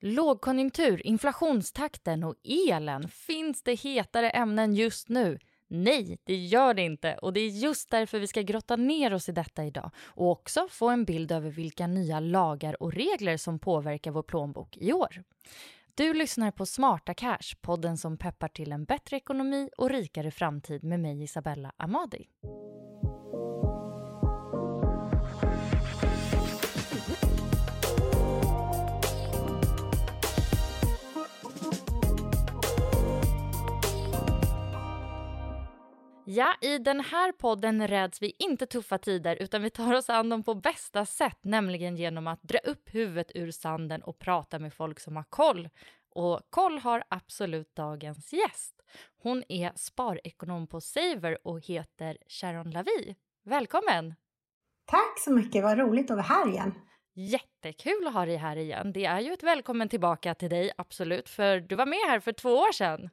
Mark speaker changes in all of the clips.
Speaker 1: Lågkonjunktur, inflationstakten och elen. Finns det hetare ämnen just nu? Nej, det gör det inte och det är just därför vi ska grotta ner oss i detta idag och också få en bild över vilka nya lagar och regler som påverkar vår plånbok i år. Du lyssnar på Smarta Cash, podden som peppar till en bättre ekonomi och rikare framtid med mig Isabella Amadi. Ja, i den här podden räds vi inte tuffa tider utan vi tar oss an dem på bästa sätt, nämligen genom att dra upp huvudet ur sanden och prata med folk som har koll. Och koll har absolut dagens gäst. Hon är sparekonom på Saver och heter Sharon Lavi. Välkommen!
Speaker 2: Tack så mycket, vad roligt att vara här igen.
Speaker 1: Jättekul att ha dig här igen. Det är ju ett välkommen tillbaka till dig, absolut, för du var med här för två år sedan.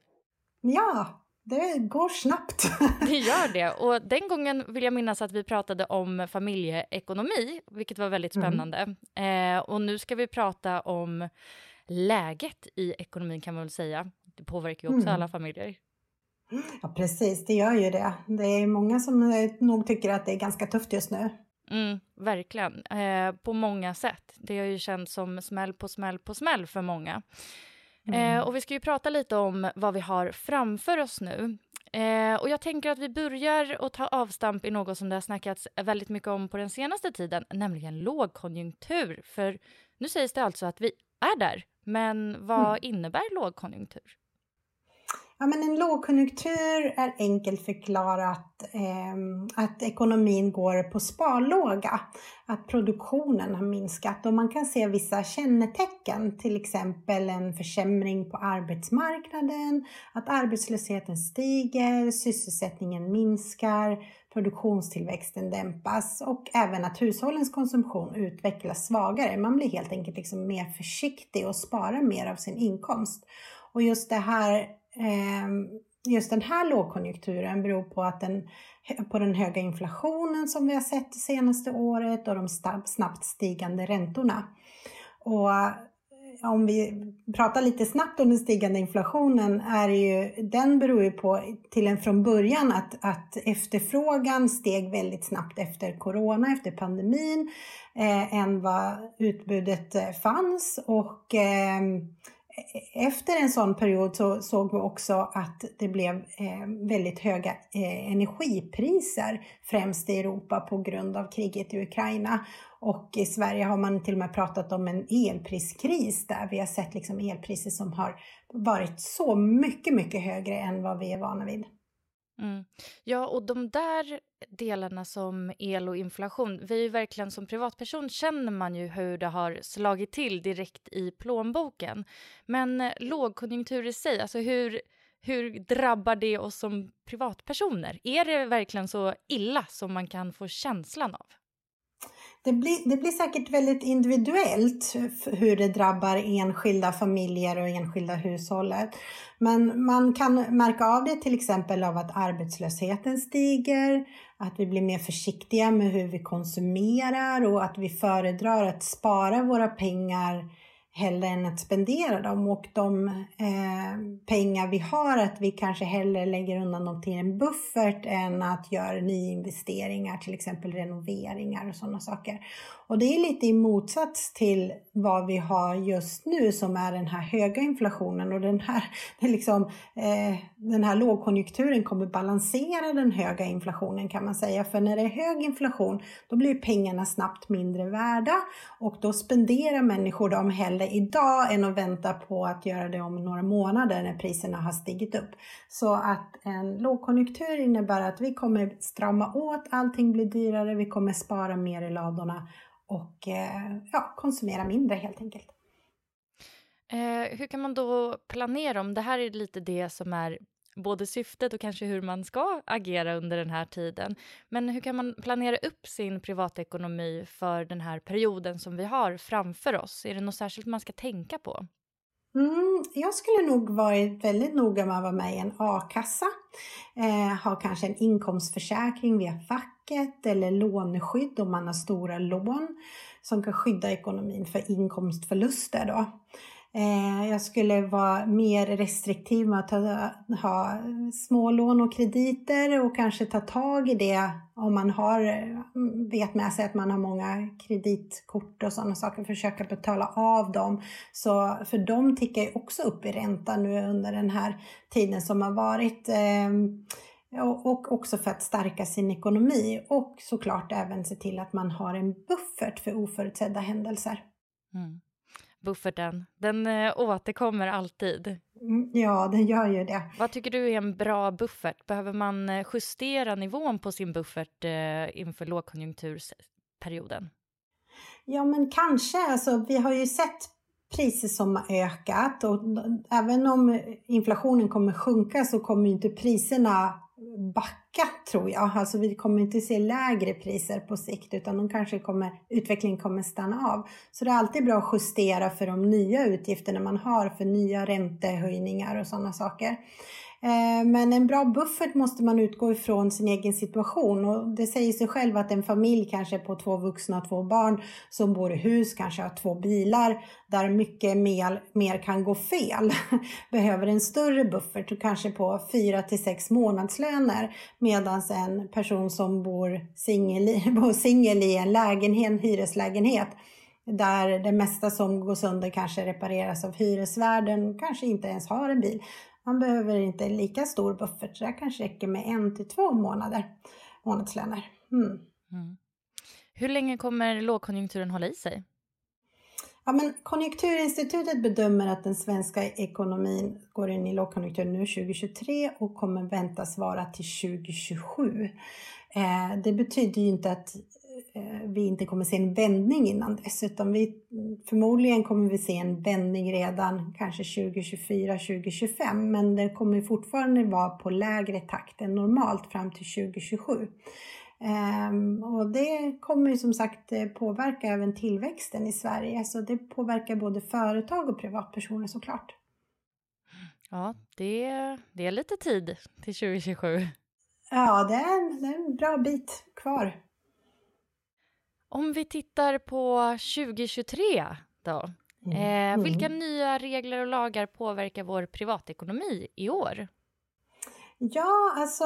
Speaker 2: Ja, det går snabbt.
Speaker 1: Det gör det. Och den gången vill jag minnas att vi pratade om familjeekonomi, vilket var väldigt spännande. Mm. Eh, och nu ska vi prata om läget i ekonomin kan man väl säga. Det påverkar ju också mm. alla familjer.
Speaker 2: Ja, precis, det gör ju det. Det är många som nog tycker att det är ganska tufft just nu.
Speaker 1: Mm, verkligen, eh, på många sätt. Det har ju känts som smäll på smäll på smäll för många. Mm. Eh, och vi ska ju prata lite om vad vi har framför oss nu. Eh, och jag tänker att vi börjar att ta avstamp i något som det har snackats väldigt mycket om på den senaste tiden, nämligen lågkonjunktur. För nu sägs det alltså att vi är där, men vad mm. innebär lågkonjunktur?
Speaker 2: Ja, men en lågkonjunktur är enkelt förklarat eh, att ekonomin går på sparlåga, att produktionen har minskat och man kan se vissa kännetecken, till exempel en försämring på arbetsmarknaden, att arbetslösheten stiger, sysselsättningen minskar, produktionstillväxten dämpas och även att hushållens konsumtion utvecklas svagare. Man blir helt enkelt liksom mer försiktig och sparar mer av sin inkomst. Och just det här Ehm, just den här lågkonjunkturen beror på, att den, på den höga inflationen som vi har sett det senaste året och de snabbt stigande räntorna. Och eh, om vi pratar lite snabbt om den stigande inflationen, är ju, den beror ju på till en från början att, att efterfrågan steg väldigt snabbt efter corona, efter pandemin, eh, än vad utbudet eh, fanns. och eh, E-, efter en sån period så såg vi också att det blev eh, väldigt höga eh, energipriser, främst i Europa på grund av kriget i Ukraina. Och i Sverige har man till och med pratat om en elpriskris där vi har sett liksom elpriser som har varit så mycket, mycket högre än vad vi är vana vid.
Speaker 1: Mm. Ja, och de där delarna som el och inflation, vi är ju verkligen som privatperson känner man ju hur det har slagit till direkt i plånboken. Men eh, lågkonjunktur i sig, alltså hur, hur drabbar det oss som privatpersoner? Är det verkligen så illa som man kan få känslan av?
Speaker 2: Det blir, det blir säkert väldigt individuellt hur det drabbar enskilda familjer och enskilda hushållet. Men man kan märka av det till exempel av att arbetslösheten stiger, att vi blir mer försiktiga med hur vi konsumerar och att vi föredrar att spara våra pengar hellre än att spendera dem och de eh, pengar vi har att vi kanske hellre lägger undan dem till en buffert än att göra nyinvesteringar, till exempel renoveringar och sådana saker. Och det är lite i motsats till vad vi har just nu som är den här höga inflationen och den här, liksom, eh, den här lågkonjunkturen kommer balansera den höga inflationen kan man säga. För när det är hög inflation då blir pengarna snabbt mindre värda och då spenderar människor dem hellre idag än att vänta på att göra det om några månader när priserna har stigit upp. Så att en lågkonjunktur innebär att vi kommer strama åt, allting blir dyrare, vi kommer spara mer i ladorna och eh, ja, konsumera mindre helt enkelt.
Speaker 1: Eh, hur kan man då planera om det här är lite det som är både syftet och kanske hur man ska agera under den här tiden. Men hur kan man planera upp sin privatekonomi för den här perioden som vi har framför oss? Är det något särskilt man ska tänka på?
Speaker 2: Mm, jag skulle nog varit väldigt noga med att vara med i en a-kassa. Eh, ha kanske en inkomstförsäkring via facket eller låneskydd om man har stora lån som kan skydda ekonomin för inkomstförluster. Då. Eh, jag skulle vara mer restriktiv med att ta, ha smålån och krediter och kanske ta tag i det om man har, vet med sig att man har många kreditkort och sådana saker, försöka betala av dem. Så, för de tickar ju också upp i ränta nu under den här tiden som har varit. Ehm, och också för att stärka sin ekonomi och såklart även se till att man har en buffert för oförutsedda händelser. Mm
Speaker 1: bufferten. Den eh, återkommer alltid.
Speaker 2: Mm, ja, den gör ju det.
Speaker 1: Vad tycker du är en bra buffert? Behöver man eh, justera nivån på sin buffert eh, inför lågkonjunkturperioden?
Speaker 2: Ja, men kanske. Alltså, vi har ju sett priser som har ökat och även om inflationen kommer sjunka så kommer inte priserna backa tror jag. Alltså vi kommer inte se lägre priser på sikt utan de kanske kommer, utvecklingen kommer stanna av. Så det är alltid bra att justera för de nya utgifterna man har för nya räntehöjningar och sådana saker. Eh, men en bra buffert måste man utgå ifrån sin egen situation och det säger sig själv att en familj kanske på två vuxna och två barn som bor i hus, kanske har två bilar där mycket mer, mer kan gå fel behöver en större buffert och kanske på fyra till sex månadslöner medan en person som bor singel i en lägenhet, en hyreslägenhet där det mesta som går sönder kanske repareras av hyresvärden, kanske inte ens har en bil. Man behöver inte en lika stor buffert, så det kanske räcker med en till två månader månadslöner. Mm. Mm.
Speaker 1: Hur länge kommer lågkonjunkturen hålla i sig?
Speaker 2: Ja, men Konjunkturinstitutet bedömer att den svenska ekonomin går in i lågkonjunktur nu 2023 och kommer väntas vara till 2027. Eh, det betyder ju inte att vi inte kommer se en vändning innan dess utan vi, förmodligen kommer vi se en vändning redan kanske 2024, 2025 men det kommer fortfarande vara på lägre takt än normalt fram till 2027. Um, ehm, och det kommer ju som sagt eh, påverka även tillväxten i Sverige så det påverkar både företag och privatpersoner såklart.
Speaker 1: Ja, det, det är lite tid till 2027.
Speaker 2: Ja, det är, det är en bra bit kvar.
Speaker 1: Om vi tittar på 2023 då. Mm. Eh, mm. vilka nya regler och lagar påverkar vår privatekonomi i år?
Speaker 2: Ja, alltså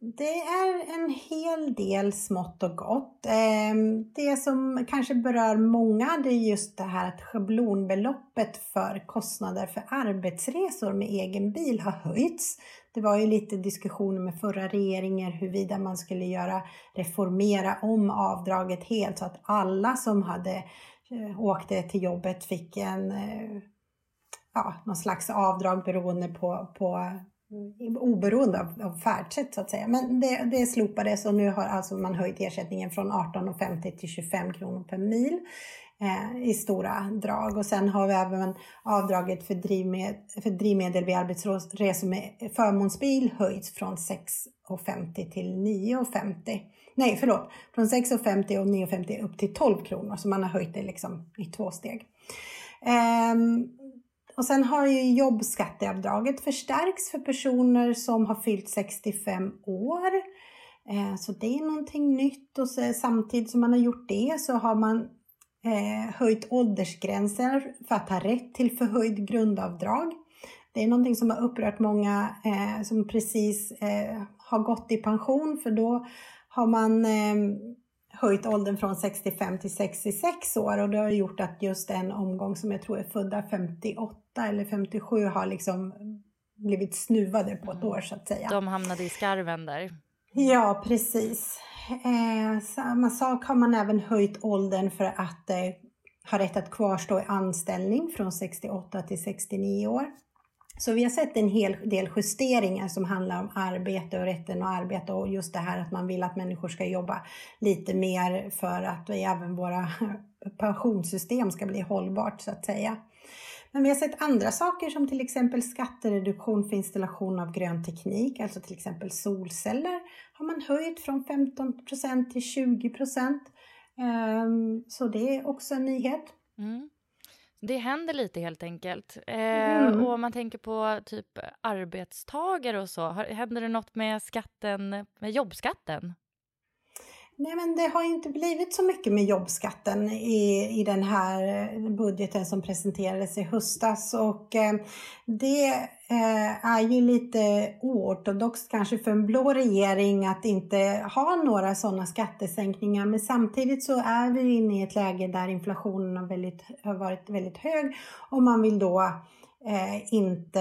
Speaker 2: det är en hel del smått och gott. Ehm, det som kanske berör många det är just det här att schablonbeloppet för kostnader för arbetsresor med egen bil har höjts. Det var ju lite diskussioner med förra regeringen huruvida man skulle göra, reformera om avdraget helt så att alla som hade eh, åkte till jobbet fick en eh, ja, någon slags avdrag beroende på, på eh, oberoende av, av färdsätt så att säga. Men det, det slopades och nu har alltså man höjt ersättningen från 18,50 till 25 kronor per mil eh, i stora drag. Och sen har vi även avdraget för drivmedel, för drivmedel vid arbetsresor med förmånsbil höjts från 6,50 till 9,50 Nej, förlåt. Från 6,50 och 9,50 upp till 12 kronor. Så man har höjt det liksom i två steg. Ehm, och sen har ju jobbskatteavdraget förstärkts för personer som har fyllt 65 år. Eh, så det är någonting nytt och så, samtidigt som man har gjort det så har man eh, höjt åldersgränser för att ha rätt till förhöjd grundavdrag. Det är någonting som har upprört många eh, som precis eh, har gått i pension för då har man eh, höjt åldern från 65 till 66 år och det har gjort att just en omgång som jag tror är födda 58 eller 57 har liksom blivit snuvade på ett mm. år så att säga.
Speaker 1: De hamnade i skarven där.
Speaker 2: Ja, precis. Eh, samma sak har man även höjt åldern för att eh, ha rätt att kvarstå i anställning från 68 till 69 år. Så vi har sett en hel del justeringar som handlar om arbete och rätten att arbeta och just det här att man vill att människor ska jobba lite mer för att även våra pensionssystem ska bli hållbart så att säga. Men vi har sett andra saker som till exempel skattereduktion för installation av grön teknik, alltså till exempel solceller har man höjt från 15% till 20% ehm, Så det är också en nyhet. Mm.
Speaker 1: Det händer lite helt enkelt. Eh, mm. Och om man tänker på typ arbetstagare och så, händer det något med skatten, med jobbskatten?
Speaker 2: Nej, men det har inte blivit så mycket med jobbskatten i, i den här budgeten som presenterades i höstas. Och eh, det eh, är ju lite oortodoxt kanske för en blå regering att inte ha några sådana skattesänkningar. Men samtidigt så är vi inne i ett läge där inflationen har, väldigt, har varit väldigt hög och man vill då eh, inte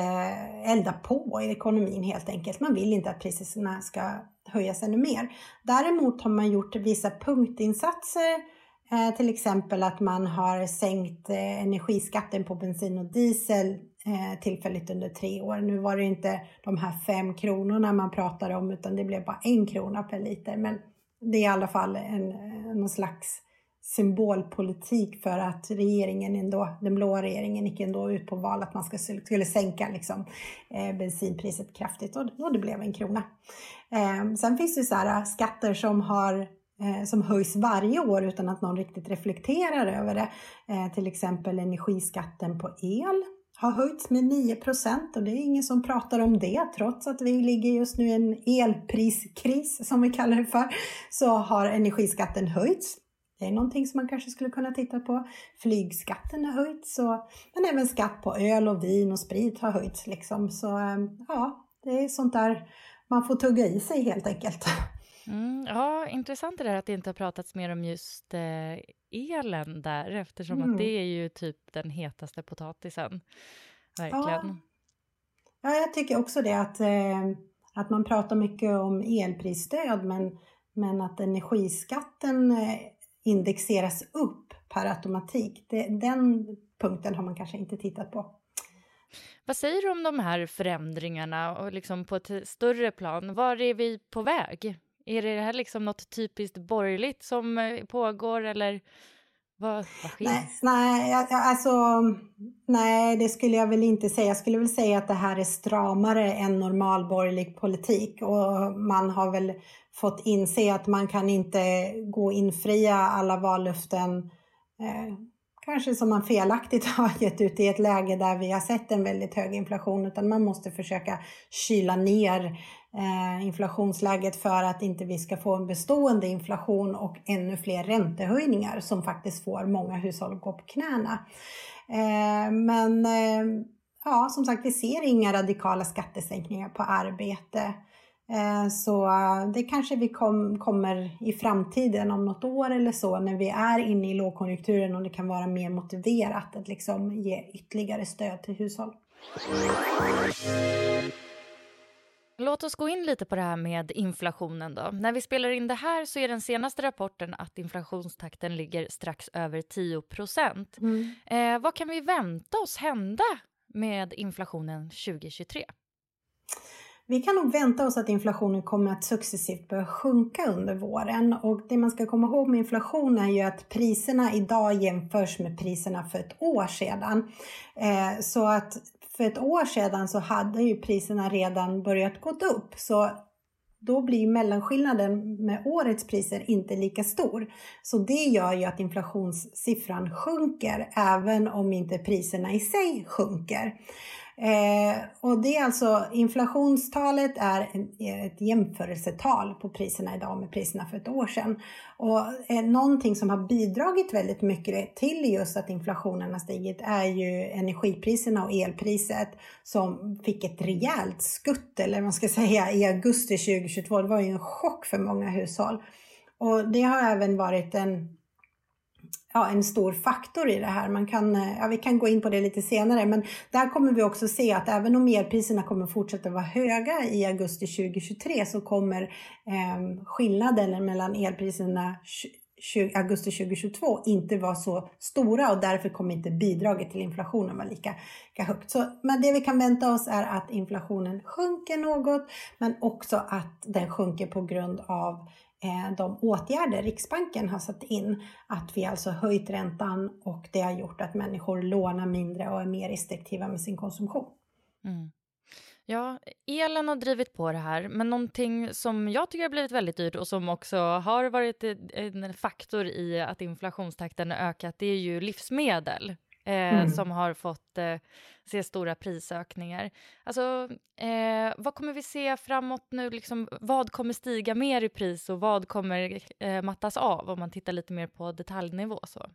Speaker 2: elda på i ekonomin helt enkelt. Man vill inte att priserna ska höjas ännu mer. Däremot har man gjort vissa punktinsatser, eh, till exempel att man har sänkt eh, energiskatten på bensin och diesel eh, tillfälligt under tre år. Nu var det inte de här fem kronorna man pratade om utan det blev bara en krona per liter. Men det är i alla fall en, eh, någon slags symbolpolitik för att regeringen ändå, den blåa regeringen gick ändå ut på val att man ska, skulle sänka liksom, eh, bensinpriset kraftigt och, och det blev en krona. Eh, sen finns det så här eh, skatter som har eh, som höjs varje år utan att någon riktigt reflekterar över det. Eh, till exempel energiskatten på el har höjts med 9% och det är ingen som pratar om det. Trots att vi ligger just nu i en elpriskris som vi kallar det för så har energiskatten höjts. Det är någonting som man kanske skulle kunna titta på. Flygskatten har höjts, så, men även skatt på öl och vin och sprit har höjts. Liksom. Så ehm, ja, det är sånt där man får tugga i sig helt enkelt.
Speaker 1: Mm, ja, intressant det där att det inte har pratats mer om just eh, elen där, eftersom mm. att det är ju typ den hetaste potatisen. Verkligen.
Speaker 2: Ja, ja jag tycker också det att, eh, att man pratar mycket om elprisstöd, men, men att energiskatten eh, indexeras upp per automatik. Det, den punkten har man kanske inte tittat på.
Speaker 1: Vad säger du om de här förändringarna och liksom på ett större plan? Var är vi på väg? Är det här liksom något typiskt borgerligt som eh, pågår eller vad, vad sker?
Speaker 2: Nej, nej, alltså, nej, det skulle jag väl inte säga. Jag skulle väl säga att det här är stramare än normal borgerlig politik och man har väl fått inse att man kan inte gå och infria alla vallöften eh, kanske som man felaktigt har gett ut i ett läge där vi har sett en väldigt hög inflation utan man måste försöka kyla ner eh, Eh, inflationsläget för att inte vi ska få en bestående inflation och ännu fler räntehöjningar som faktiskt får många hushåll att gå på knäna. Eh, men eh, ja, som sagt, vi ser inga radikala skattesänkningar på arbete. Så det kanske vi kom, kommer i framtiden om något år eller så när vi är inne i lågkonjunkturen och det kan vara mer motiverat att liksom ge ytterligare stöd till hushåll.
Speaker 1: Låt oss gå in lite på det här med inflationen då. När vi spelar in det här så är den senaste rapporten att inflationstakten ligger strax över 10 procent. Mm. Eh, vad kan vi vänta oss hända med inflationen 2023?
Speaker 2: Vi kan nog vänta oss att inflationen kommer att successivt börja sjunka under våren. Och det man ska komma ihåg med inflation är ju att priserna idag jämförs med priserna för ett år sedan. Eh, så att för ett år sedan så hade ju priserna redan börjat gått upp. Så då blir mellanskillnaden med årets priser inte lika stor. Så det gör ju att inflationssiffran sjunker även om inte priserna i sig sjunker. Eh, och det är alltså inflationstalet är ett jämförelsetal på priserna idag med priserna för ett år sedan. Och eh, någonting som har bidragit väldigt mycket till just att inflationen har stigit är ju energipriserna och elpriset som fick ett rejält skutt, eller man ska säga, i augusti 2022. Det var ju en chock för många hushåll. Och det har även varit en ja, en stor faktor i det här. Man kan, eh, ja, vi kan gå in på det lite senare, men där kommer vi också se att även om elpriserna kommer fortsätta vara höga i augusti 2023 så kommer eh, skillnaden mellan elpriserna 20, augusti 2022 inte vara så stora och därför kommer inte bidraget till inflationen vara lika, lika högt. Så, men det vi kan vänta oss är att inflationen sjunker något, men också att den sjunker på grund av Eh, de åtgärder Riksbanken har satt in. Att vi alltså höjt räntan och det har gjort att människor lånar mindre och är mer restriktiva med sin konsumtion. Mm.
Speaker 1: Ja, elen har drivit på det här, men någonting som jag tycker har blivit väldigt dyrt och som också har varit en faktor i att inflationstakten har ökat, det är ju livsmedel eh, mm. som har fått eh, se stora prisökningar. Alltså, eh, vad kommer vi se framåt nu? Liksom, vad kommer stiga mer i pris och vad kommer eh, mattas av om man tittar lite mer på detaljnivå? Så?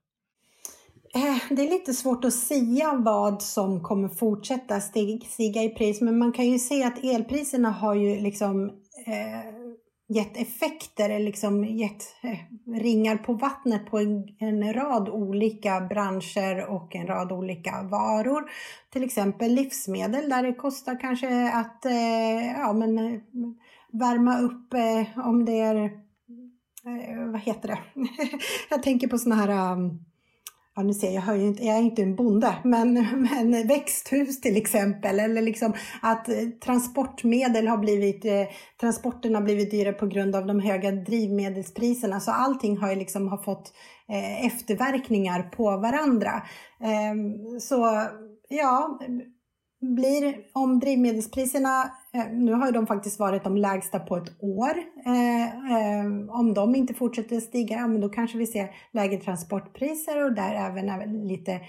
Speaker 2: Eh, det är lite svårt att säga vad som kommer fortsätta stiga i pris, men man kan ju se att elpriserna har ju liksom eh, gett effekter, liksom gett eh, ringar på vattnet på en, en, rad olika branscher och en rad olika varor. Till exempel livsmedel där det kostar kanske att eh, ja, men, eh, värma upp eh, om det är, eh, vad heter det? Jag tänker på såna här um, ja nu ser jag, jag, är inte, jag är inte en bonde, men, men växthus till exempel. Eller liksom att eh, transportmedel har blivit, eh, transporterna har blivit dyrare på grund av de höga drivmedelspriserna. Så allting har ju liksom har fått eh, efterverkningar på varandra. Eh, så ja, blir, om drivmedelspriserna, eh, nu har ju de faktiskt varit de lägsta på ett år, eh, eh, om de inte fortsätter stiga, ja, men då kanske vi ser lägre transportpriser och där även lite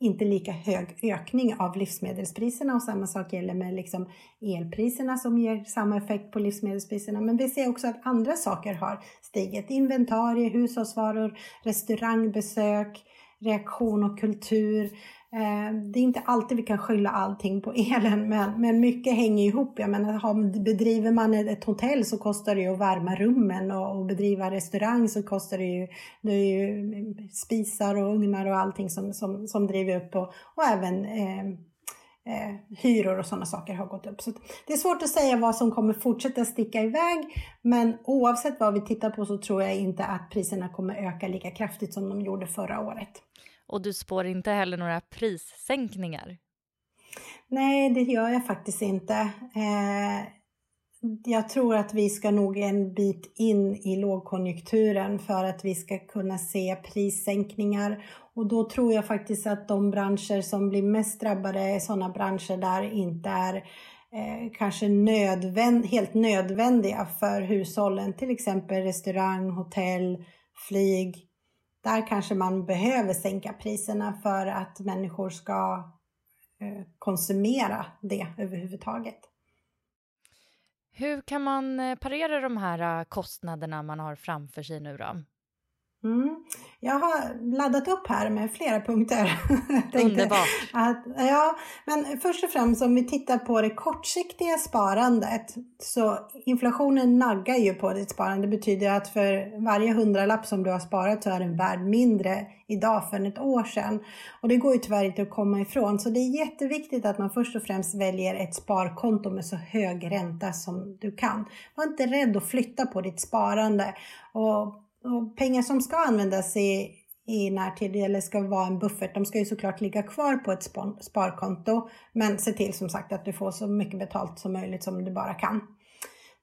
Speaker 2: inte lika hög ökning av livsmedelspriserna och samma sak gäller med liksom elpriserna som ger samma effekt på livsmedelspriserna. Men vi ser också att andra saker har stigit. Inventarier, hushållsvaror, restaurangbesök, reaktion och kultur. Eh, det är inte alltid vi kan skylla allting på elen, men, men mycket hänger ihop. Jag menar, bedriver man ett hotell så kostar det ju att värma rummen och, och bedriva restaurang så kostar det ju, det är ju mm, spisar och ugnar och allting som, som, som driver upp och, och även eh, eh, hyror och sådana saker har gått upp. Så det är svårt att säga vad som kommer fortsätta sticka iväg, men oavsett vad vi tittar på så tror jag inte att priserna kommer öka lika kraftigt som de gjorde förra året.
Speaker 1: Och du spår inte heller några prissänkningar?
Speaker 2: Nej, det gör jag faktiskt inte. Eh, jag tror att vi ska nog en bit in i lågkonjunkturen för att vi ska kunna se prissänkningar. Och då tror jag faktiskt att de branscher som blir mest drabbade är sådana branscher där inte är eh, kanske nödvänd, helt nödvändiga för hushållen. Till exempel restaurang, hotell, flyg, där kanske man behöver sänka priserna för att människor ska eh, konsumera det överhuvudtaget.
Speaker 1: Hur kan man eh, parera de här eh, kostnaderna man har framför sig nu då?
Speaker 2: Mm. Jag har laddat upp här med flera punkter.
Speaker 1: Underbart.
Speaker 2: Att, ja, men först och främst om vi tittar på det kortsiktiga sparandet så inflationen naggar ju på ditt sparande. Det betyder att för varje hundralapp som du har sparat så är den värd mindre idag för ett år sedan. Och det går ju tyvärr inte att komma ifrån. Så det är jätteviktigt att man först och främst väljer ett sparkonto med så hög ränta som du kan. Var inte rädd att flytta på ditt sparande. Och och pengar som ska användas i, i närtid eller ska vara en buffert, de ska ju såklart ligga kvar på ett sparkonto. Men se till som sagt att du får så mycket betalt som möjligt som du bara kan.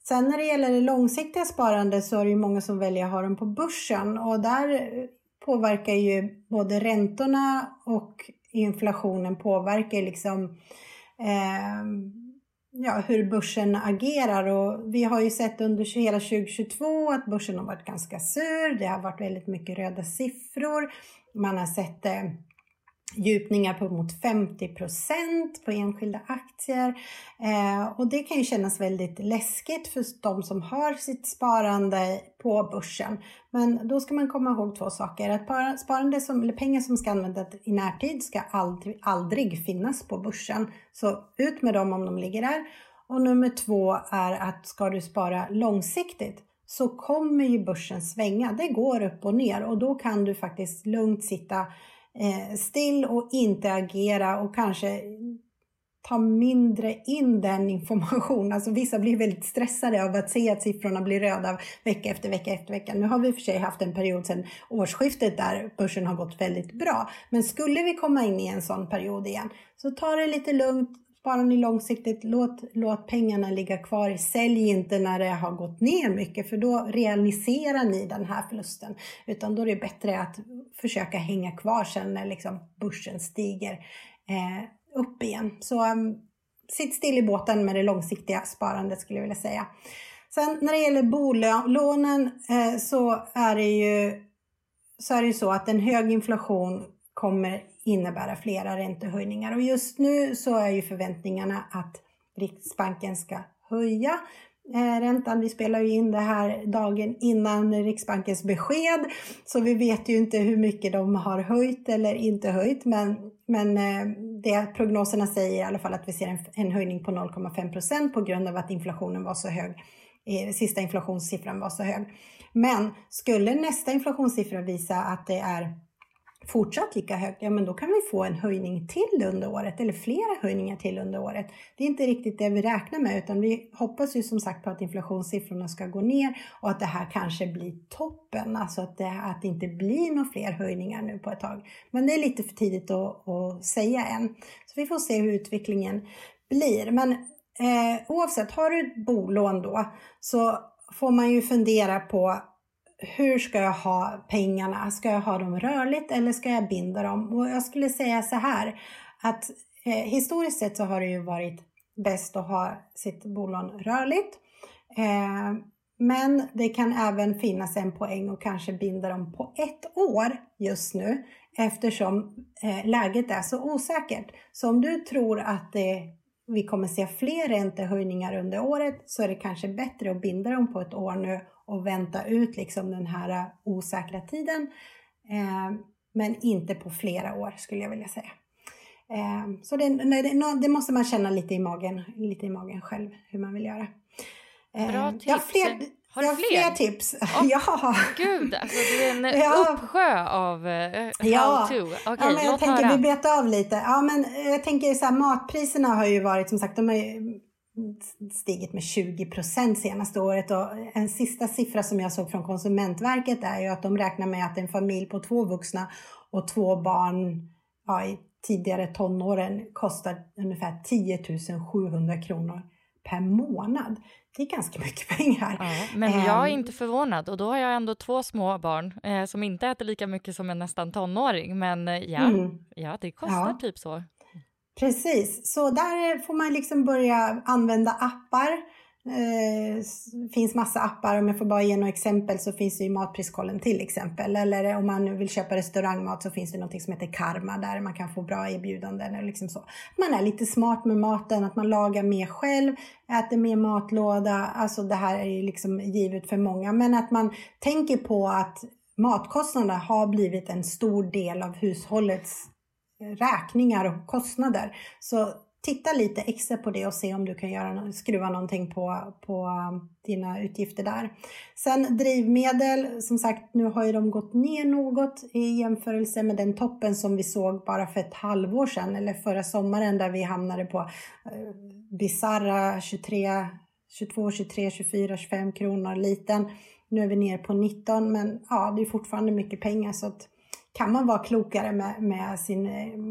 Speaker 2: Sen när det gäller det långsiktiga sparandet så är det ju många som väljer att ha dem på börsen och där påverkar ju både räntorna och inflationen påverkar liksom eh, ja, hur börsen agerar och vi har ju sett under hela 2022 att börsen har varit ganska sur. Det har varit väldigt mycket röda siffror. Man har sett eh, djupningar på mot 50% på enskilda aktier. Eh, och det kan ju kännas väldigt läskigt för de som har sitt sparande på börsen. Men då ska man komma ihåg två saker. Att sparande som, eller pengar som ska användas i närtid ska aldrig, aldrig finnas på börsen. Så ut med dem om de ligger där. Och nummer två är att ska du spara långsiktigt så kommer ju börsen svänga. Det går upp och ner och då kan du faktiskt lugnt sitta Eh, still och inte agera och kanske ta mindre in den informationen. Alltså vissa blir väldigt stressade av att se att siffrorna blir röda vecka efter vecka efter vecka. Nu har vi för sig haft en period sedan årsskiftet där börsen har gått väldigt bra. Men skulle vi komma in i en sån period igen, så ta det lite lugnt, Sparar ni långsiktigt, låt, låt pengarna ligga kvar. Sälj inte när det har gått ner mycket för då realiserar ni den här förlusten. Utan då är det bättre att försöka hänga kvar sen när liksom börsen stiger eh, upp igen. Så um, sitt still i båten med det långsiktiga sparandet skulle jag vilja säga. Sen när det gäller bolånen eh, så är det ju så är det ju så att en hög inflation kommer innebära flera räntehöjningar. Och just nu så är ju förväntningarna att Riksbanken ska höja Eh, räntan. Vi spelar ju in det här dagen innan Riksbankens besked, så vi vet ju inte hur mycket de har höjt eller inte höjt, men, men eh, det prognoserna säger i alla fall att vi ser en, en höjning på 0,5 procent på grund av att inflationen var så hög. Eh, sista inflationssiffran var så hög. Men skulle nästa inflationssiffra visa att det är fortsatt lika högt, ja men då kan vi få en höjning till under året eller flera höjningar till under året. Det är inte riktigt det vi räknar med utan vi hoppas ju som sagt på att inflationssiffrorna ska gå ner och att det här kanske blir toppen, alltså att det, att det inte blir några fler höjningar nu på ett tag. Men det är lite för tidigt att, att säga än. Så vi får se hur utvecklingen blir. Men eh, oavsett, har du ett bolån då så får man ju fundera på hur ska jag ha pengarna? Ska jag ha dem rörligt eller ska jag binda dem? Och jag skulle säga så här att eh, historiskt sett så har det ju varit bäst att ha sitt bolån rörligt. Eh, men det kan även finnas en poäng att kanske binda dem på ett år just nu eftersom eh, läget är så osäkert. Så om du tror att det, vi kommer se fler räntehöjningar under året så är det kanske bättre att binda dem på ett år nu och vänta ut liksom den här osäkra tiden. Eh, men inte på flera år skulle jag vilja säga. Eh, så det, det, det, måste man känna lite i magen, lite i magen själv hur man vill göra.
Speaker 1: Eh, Bra tips.
Speaker 2: Jag fler, har du fler? fler tips.
Speaker 1: Oh, ja. Gud, alltså det är en ja. uppsjö av uh, ja. how to. Okay,
Speaker 2: ja, men jag tänker höra. vi betar av lite. Ja, men jag tänker så här, matpriserna har ju varit som sagt, de har stigit med 20 procent senaste året och en sista siffra som jag såg från Konsumentverket är ju att de räknar med att en familj på två vuxna och två barn ja, i tidigare tonåren kostar ungefär 10 700 kronor per månad. Det är ganska mycket pengar.
Speaker 1: Ja, men jag är ehm. inte förvånad och då har jag ändå två små barn eh, som inte äter lika mycket som en nästan tonåring. Men eh, ja, mm. ja det kostar ja. typ så.
Speaker 2: Precis, så där får man liksom börja använda appar. Det eh, finns massa appar, om jag får bara ge några exempel så finns det ju Matpriskollen till exempel. Eller om man vill köpa restaurangmat så finns det något som heter Karma där man kan få bra erbjudanden. Eller liksom så. Man är lite smart med maten, att man lagar mer själv, äter mer matlåda. Alltså det här är ju liksom givet för många. Men att man tänker på att matkostnaderna har blivit en stor del av hushållets räkningar och kostnader. Så titta lite extra på det och se om du kan göra, skruva någonting på, på um, dina utgifter där. Sen drivmedel, som sagt nu har ju de gått ner något i jämförelse med den toppen som vi såg bara för ett halvår sedan eller förra sommaren där vi hamnade på eh, bizarra 23, 22, 23, 24, 25 kronor liten. Nu är vi ner på 19 men ja, det är fortfarande mycket pengar så att kan man vara klokare med, med, sin,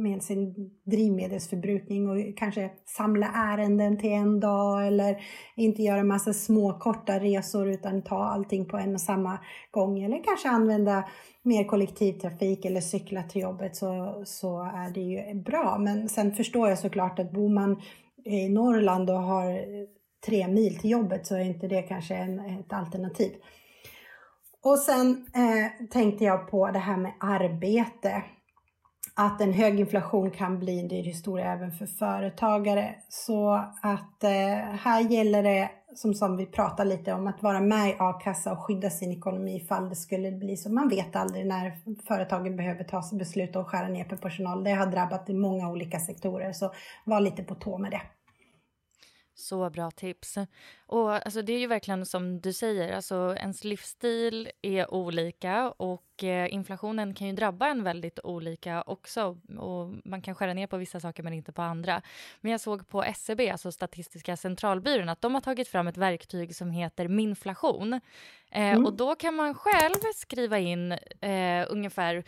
Speaker 2: med sin drivmedelsförbrukning och kanske samla ärenden till en dag eller inte göra massa små korta resor utan ta allting på en och samma gång eller kanske använda mer kollektivtrafik eller cykla till jobbet så, så är det ju bra. Men sen förstår jag såklart att bor man i Norrland och har tre mil till jobbet så är inte det kanske en, ett alternativ. Och sen eh, tänkte jag på det här med arbete. Att en hög inflation kan bli en dyr historia även för företagare. Så att eh, här gäller det, som, som vi pratade lite om, att vara med i a-kassa och skydda sin ekonomi ifall det skulle bli så. Man vet aldrig när företagen behöver ta beslut och skära ner på personal. Det har drabbat i många olika sektorer, så var lite på tå med det.
Speaker 1: Så bra tips. Och alltså, det är ju verkligen som du säger, alltså, ens livsstil är olika och eh, inflationen kan ju drabba en väldigt olika också. Och man kan skära ner på vissa saker men inte på andra. Men jag såg på SCB, e alltså Statistiska centralbyrån, att de har tagit fram ett verktyg som heter Minflation. Eh, mm. Och då kan man själv skriva in eh, ungefär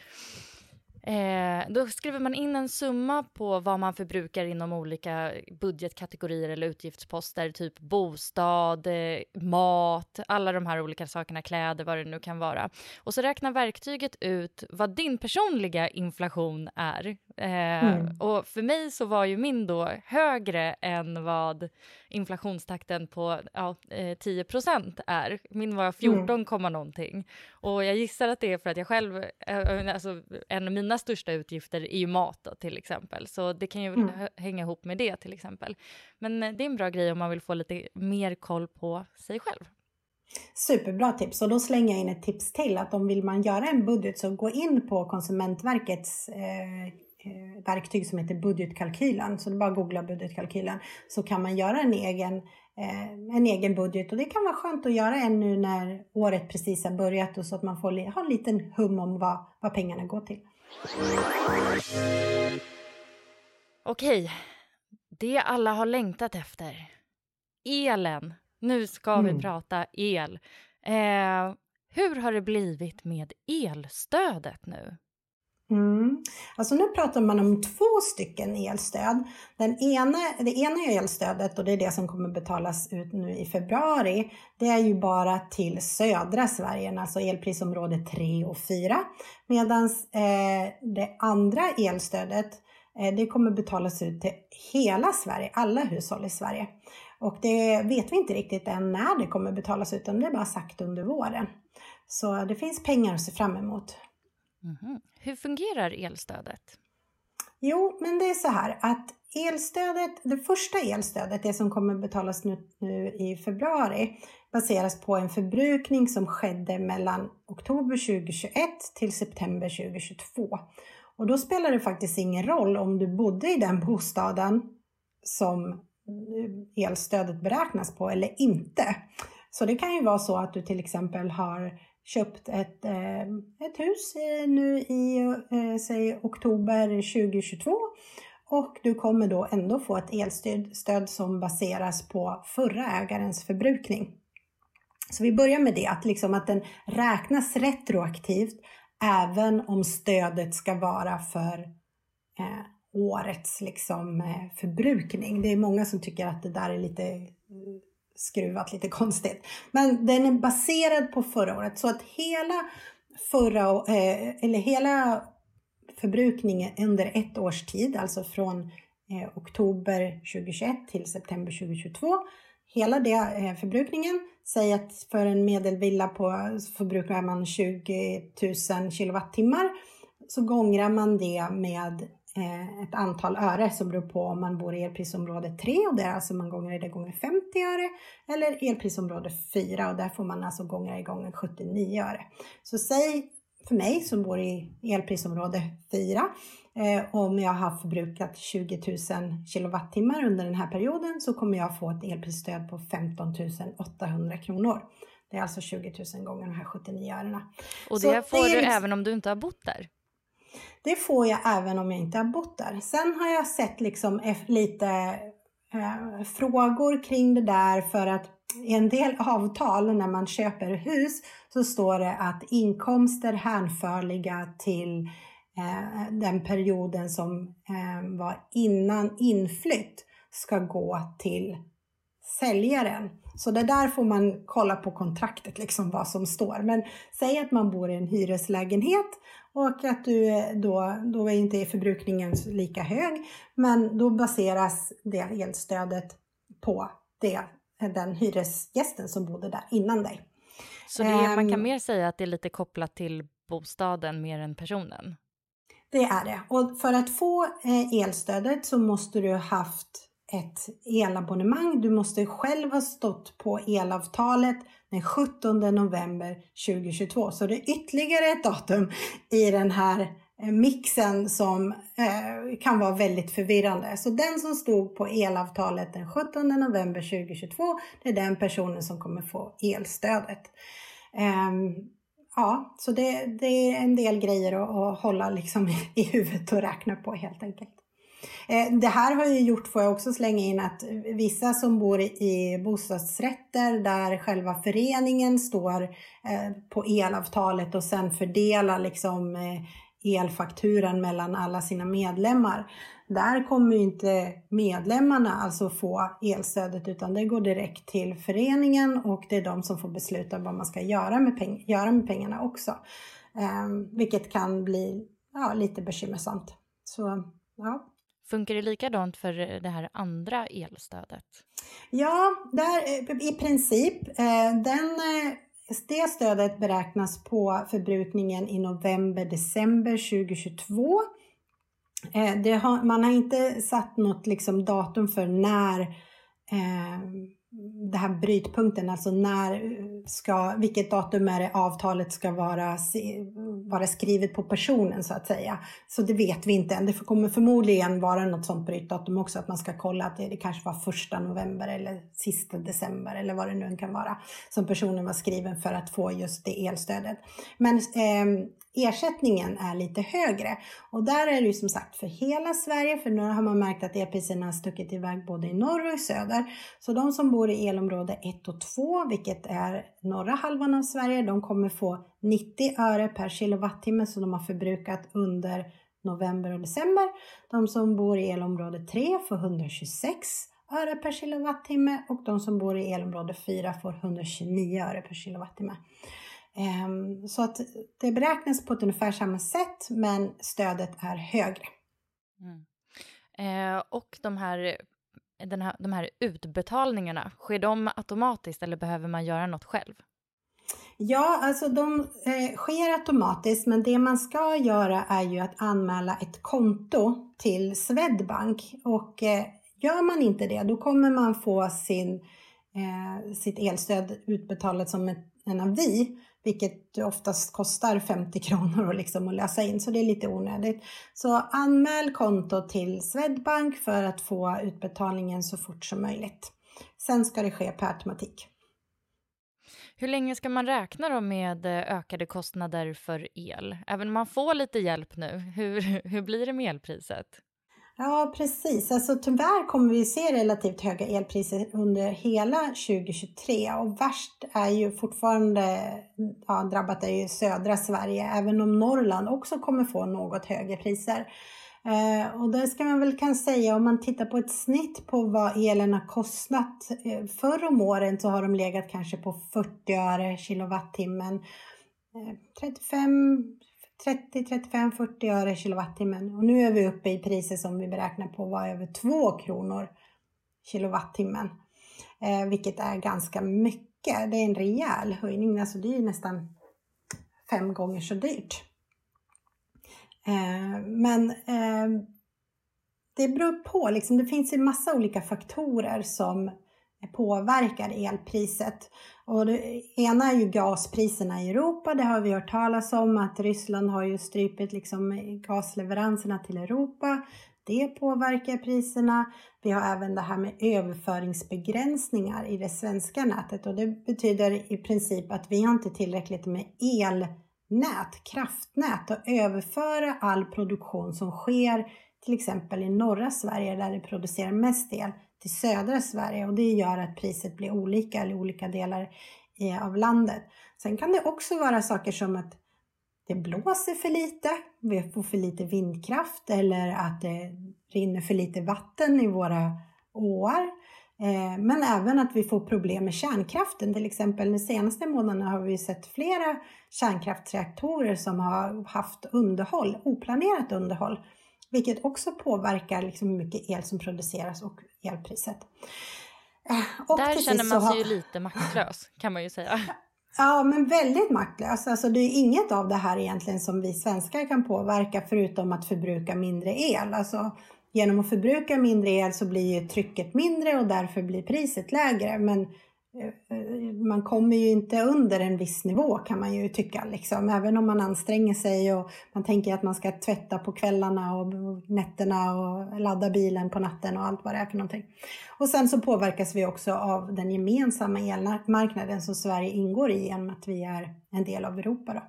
Speaker 1: Eh, då skriver man in en summa på vad man förbrukar inom olika budgetkategorier eller utgiftsposter, typ bostad, eh, mat, alla de här olika sakerna, kläder, vad det nu kan vara. Och så räknar verktyget ut vad din personliga inflation är. Eh, mm. Och för mig så var ju min då högre än vad inflationstakten på ja, 10 eh, är. Min var 14, mm. någonting. Och jag gissar att det är för att jag själv, eh, alltså en av mina största utgifter är ju mat då, till exempel. Så det kan ju mm. hänga ihop med det till exempel. Men det är en bra grej om man vill få lite mer koll på sig själv.
Speaker 2: Superbra tips och då slänger jag in ett tips till att om vill man göra en budget så gå in på Konsumentverkets eh, eh, verktyg som heter budgetkalkylen. Så det är bara att googla budgetkalkylen så kan man göra en egen, eh, en egen budget och det kan vara skönt att göra en nu när året precis har börjat och så att man får ha en liten hum om vad, vad pengarna går till.
Speaker 1: Okej, det alla har längtat efter. Elen. Nu ska mm. vi prata el. Eh, hur har det blivit med elstödet nu?
Speaker 2: Mm. Alltså nu pratar man om två stycken elstöd. Den ena, det ena elstödet, och det är det som kommer betalas ut nu i februari, det är ju bara till södra Sverige, alltså elprisområde 3 och 4. Medan eh, det andra elstödet, eh, det kommer betalas ut till hela Sverige, alla hushåll i Sverige. Och det vet vi inte riktigt än när det kommer betalas ut, utan det är bara sagt under våren. Så det finns pengar att se fram emot.
Speaker 1: Mm. Hur fungerar elstödet?
Speaker 2: Jo, men det är så här att elstödet, det första elstödet, det som kommer betalas nu, nu i februari, baseras på en förbrukning som skedde mellan oktober 2021 till september 2022. Och då spelar det faktiskt ingen roll om du bodde i den bostaden som elstödet beräknas på eller inte. Så det kan ju vara så att du till exempel har köpt ett, eh, ett hus nu i eh, säg oktober 2022 och du kommer då ändå få ett elstöd som baseras på förra ägarens förbrukning. Så vi börjar med det, att, liksom att den räknas retroaktivt även om stödet ska vara för eh, årets liksom, eh, förbrukning. Det är många som tycker att det där är lite skruvat lite konstigt. Men den är baserad på förra året så att hela förra, eh, eller hela förbrukningen under ett års tid, alltså från eh, oktober 2021 till september 2022. Hela det eh, förbrukningen, säg att för en medelvilla på förbrukar man 20 000 kilowattimmar så gångrar man det med ett antal öre som beror på om man bor i elprisområde 3 och där alltså man gånger det gånger 50 öre eller elprisområde 4 och där får man alltså gånger det gånger 79 öre. Så säg för mig som bor i elprisområde 4 eh, om jag har förbrukat 20 000 kilowattimmar under den här perioden så kommer jag få ett elprisstöd på 15 800 kronor. Det är alltså 20 000 gånger de här 79 örena.
Speaker 1: Och det så får det du liksom... även om du inte har bott där?
Speaker 2: Det får jag även om jag inte har bott där. Sen har jag sett liksom lite eh, frågor kring det där för att i en del avtal när man köper hus så står det att inkomster hänförliga till eh, den perioden som eh, var innan inflytt ska gå till säljaren. Så det där får man kolla på kontraktet, liksom vad som står. Men säg att man bor i en hyreslägenhet och att du då, då är inte förbrukningen lika hög, men då baseras det elstödet på det, den hyresgästen som bodde där innan dig.
Speaker 1: Så um, man kan ehm. mer säga att det är lite kopplat till bostaden mer än personen?
Speaker 2: Det är det. Och för att få eh, elstödet så måste du ha haft ett elabonnemang. Du måste själv ha stått på elavtalet den 17 november 2022. Så det är ytterligare ett datum i den här eh, mixen som eh, kan vara väldigt förvirrande. Så den som stod på elavtalet den 17 november 2022, det är den personen som kommer få elstödet. Eh, ja, så det, det, är en del grejer att, att hålla liksom i, i huvudet och räkna på helt enkelt. Eh, det här har ju gjort, får jag också slänga in, att vissa som bor i bostadsrätter där själva föreningen står eh, på elavtalet och sen fördelar liksom eh, elfakturan mellan alla sina medlemmar. Där kommer ju inte medlemmarna alltså få elstödet utan det går direkt till föreningen och det är de som får besluta vad man ska göra med, peng göra med pengarna också. Eh, vilket kan bli ja, lite bekymmersamt. Så ja.
Speaker 1: Funkar det likadant för eh, det här andra elstödet?
Speaker 2: Ja, där, eh, i princip. Eh, den, det stödet beräknas på förbrukningen i november-december 2022. Har, man har inte satt något liksom datum för när eh, den här brytpunkten, alltså när eh, ska, vilket datum är det avtalet ska vara, vara skrivet på personen så att säga. Så det vet vi inte än. Det kommer förmodligen vara något sånt brytdatum också, att man ska kolla att det, det kanske var första november eller sista december eller vad det nu kan vara som personen var skriven för att få just det elstödet. Men eh, ersättningen är lite högre. Och där är det ju som sagt för hela Sverige, för nu har man märkt att elpriserna har stuckit iväg både i norr och i söder. Så de som bor i elområde 1 och 2, vilket är norra halvan av Sverige, de kommer få 90 öre per kilowattimme som de har förbrukat under november och december. De som bor i elområde 3 får 126 öre per kilowattimme och de som bor i elområde 4 får 129 öre per kilowattimme. Ehm, så att det beräknas på ett ungefär samma sätt men stödet är högre.
Speaker 1: Mm. Eh, och de här, den här, de här utbetalningarna, sker de automatiskt eller behöver man göra något själv?
Speaker 2: Ja, alltså de eh, sker automatiskt, men det man ska göra är ju att anmäla ett konto till Swedbank. Och eh, gör man inte det, då kommer man få sin, eh, sitt elstöd utbetalat som ett, en avi vilket oftast kostar 50 kronor liksom att lösa in, så det är lite onödigt. Så anmäl konto till Swedbank för att få utbetalningen så fort som möjligt. Sen ska det ske per automatik.
Speaker 1: Hur länge ska man räkna då med eh, ökade kostnader för el? Även om man får lite hjälp nu, hur, hur blir det med elpriset?
Speaker 2: Ja, precis. Alltså, tyvärr kommer vi se relativt höga elpriser under hela 2023 och värst är ju fortfarande ja, drabbat är ju södra Sverige, även om Norrland också kommer få något högre priser. Eh, och det ska man väl kan säga om man tittar på ett snitt på vad elen har kostat. Eh, förr om åren så har de legat kanske på 40 öre kilowattimmen. Eh, 35 30, 35, 40 öre kilowattimmen. Och nu är vi uppe i priser som vi beräknar på var över 2 kronor kilowattimmen. Eh, vilket är ganska mycket. Det är en rejäl höjning. Alltså det är nästan fem gånger så dyrt. Eh, men eh, det beror på. Liksom, det finns ju massa olika faktorer som påverkar elpriset. Och det ena är ju gaspriserna i Europa. Det har vi hört talas om att Ryssland har ju strypit liksom gasleveranserna till Europa. Det påverkar priserna. Vi har även det här med överföringsbegränsningar i det svenska nätet och det betyder i princip att vi har inte tillräckligt med elnät, kraftnät att överföra all produktion som sker till exempel i norra Sverige där det producerar mest el till södra Sverige och det gör att priset blir olika i olika delar eh, av landet. Sen kan det också vara saker som att det blåser för lite, vi får för lite vindkraft eller att det rinner för lite vatten i våra åar. Eh, men även att vi får problem med kärnkraften. Till exempel de senaste månaderna har vi sett flera kärnkraftsreaktorer som har haft underhåll, oplanerat underhåll. Vilket också påverkar liksom hur mycket el som produceras och elpriset.
Speaker 1: Eh, och Där känner man sig har... ju lite maktlös kan man ju säga.
Speaker 2: Ja, men väldigt maktlös. Alltså, det är inget av det här egentligen som vi svenskar kan påverka förutom att förbruka mindre el. Alltså, genom att förbruka mindre el så blir trycket mindre och därför blir priset lägre. Men Eh, man kommer ju inte under en viss nivå kan man ju tycka. Liksom. Även om man anstränger sig och man tänker att man ska tvätta på kvällarna och nätterna och ladda bilen på natten och allt vad det är för någonting. Och sen så påverkas vi också av den gemensamma elmarknaden som Sverige ingår i genom att vi är en del av Europa. Då.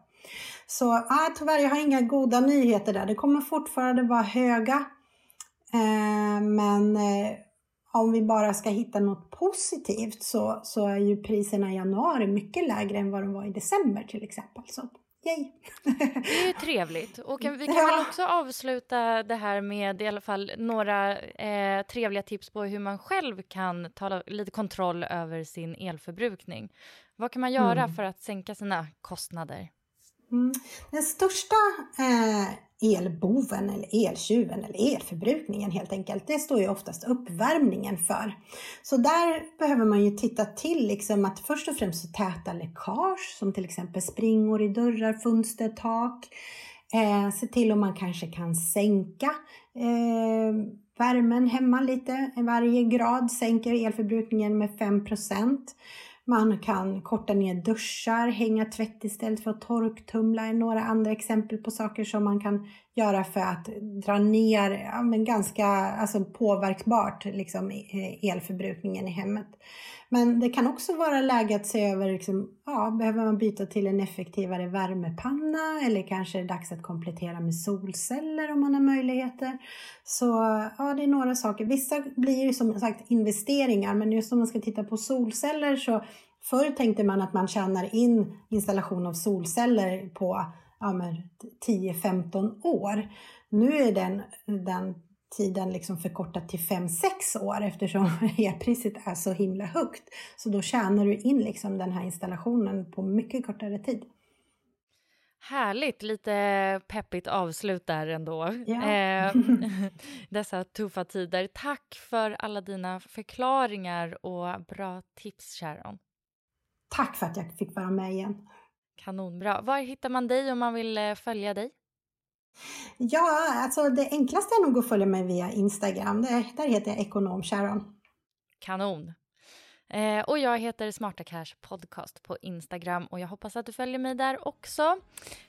Speaker 2: Så ah, tyvärr, jag har inga goda nyheter där. Det kommer fortfarande vara höga Eh, men eh, om vi bara ska hitta något positivt så, så är ju priserna i januari mycket lägre än vad de var i december till exempel. Så yay!
Speaker 1: Det är ju trevligt. Och vi kan ja. väl också avsluta det här med i alla fall några eh, trevliga tips på hur man själv kan ta lite kontroll över sin elförbrukning. Vad kan man göra mm. för att sänka sina kostnader?
Speaker 2: Mm. Den största eh, elboven eller eltjuven eller elförbrukningen helt enkelt, det står ju oftast uppvärmningen för. Så där behöver man ju titta till liksom att först och främst så täta läckage som till exempel springor i dörrar, fönster, tak. Eh, se till om man kanske kan sänka eh, värmen hemma lite. Varje grad sänker elförbrukningen med 5 man kan korta ner duschar, hänga tvätt istället för att torktumla är några andra exempel på saker som man kan göra för att dra ner, ja, men ganska alltså påverkbart liksom, elförbrukningen i hemmet. Men det kan också vara läge att se över, liksom, ja, behöver man byta till en effektivare värmepanna eller kanske är det dags att komplettera med solceller om man har möjligheter. Så ja, det är några saker. Vissa blir ju som sagt investeringar, men just om man ska titta på solceller så förr tänkte man att man tjänar in installation av solceller på ja, 10-15 år. Nu är den, den tiden liksom förkortat till 5-6 år eftersom elpriset är så himla högt. Så då tjänar du in liksom den här installationen på mycket kortare tid.
Speaker 1: Härligt, lite peppigt avslut där ändå. Ja. Eh, dessa tuffa tider. Tack för alla dina förklaringar och bra tips Sharon.
Speaker 2: Tack för att jag fick vara med igen.
Speaker 1: Kanonbra. Var hittar man dig om man vill eh, följa dig?
Speaker 2: Ja, alltså det enklaste är nog att följa mig via Instagram. Där heter jag Ekonom Sharon.
Speaker 1: Kanon. Eh, och jag heter Smarta Cash Podcast på Instagram och jag hoppas att du följer mig där också.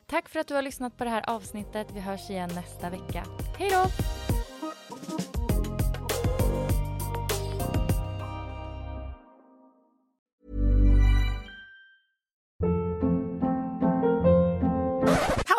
Speaker 1: Tack för att du har lyssnat på det här avsnittet. Vi hörs igen nästa vecka. Hej då!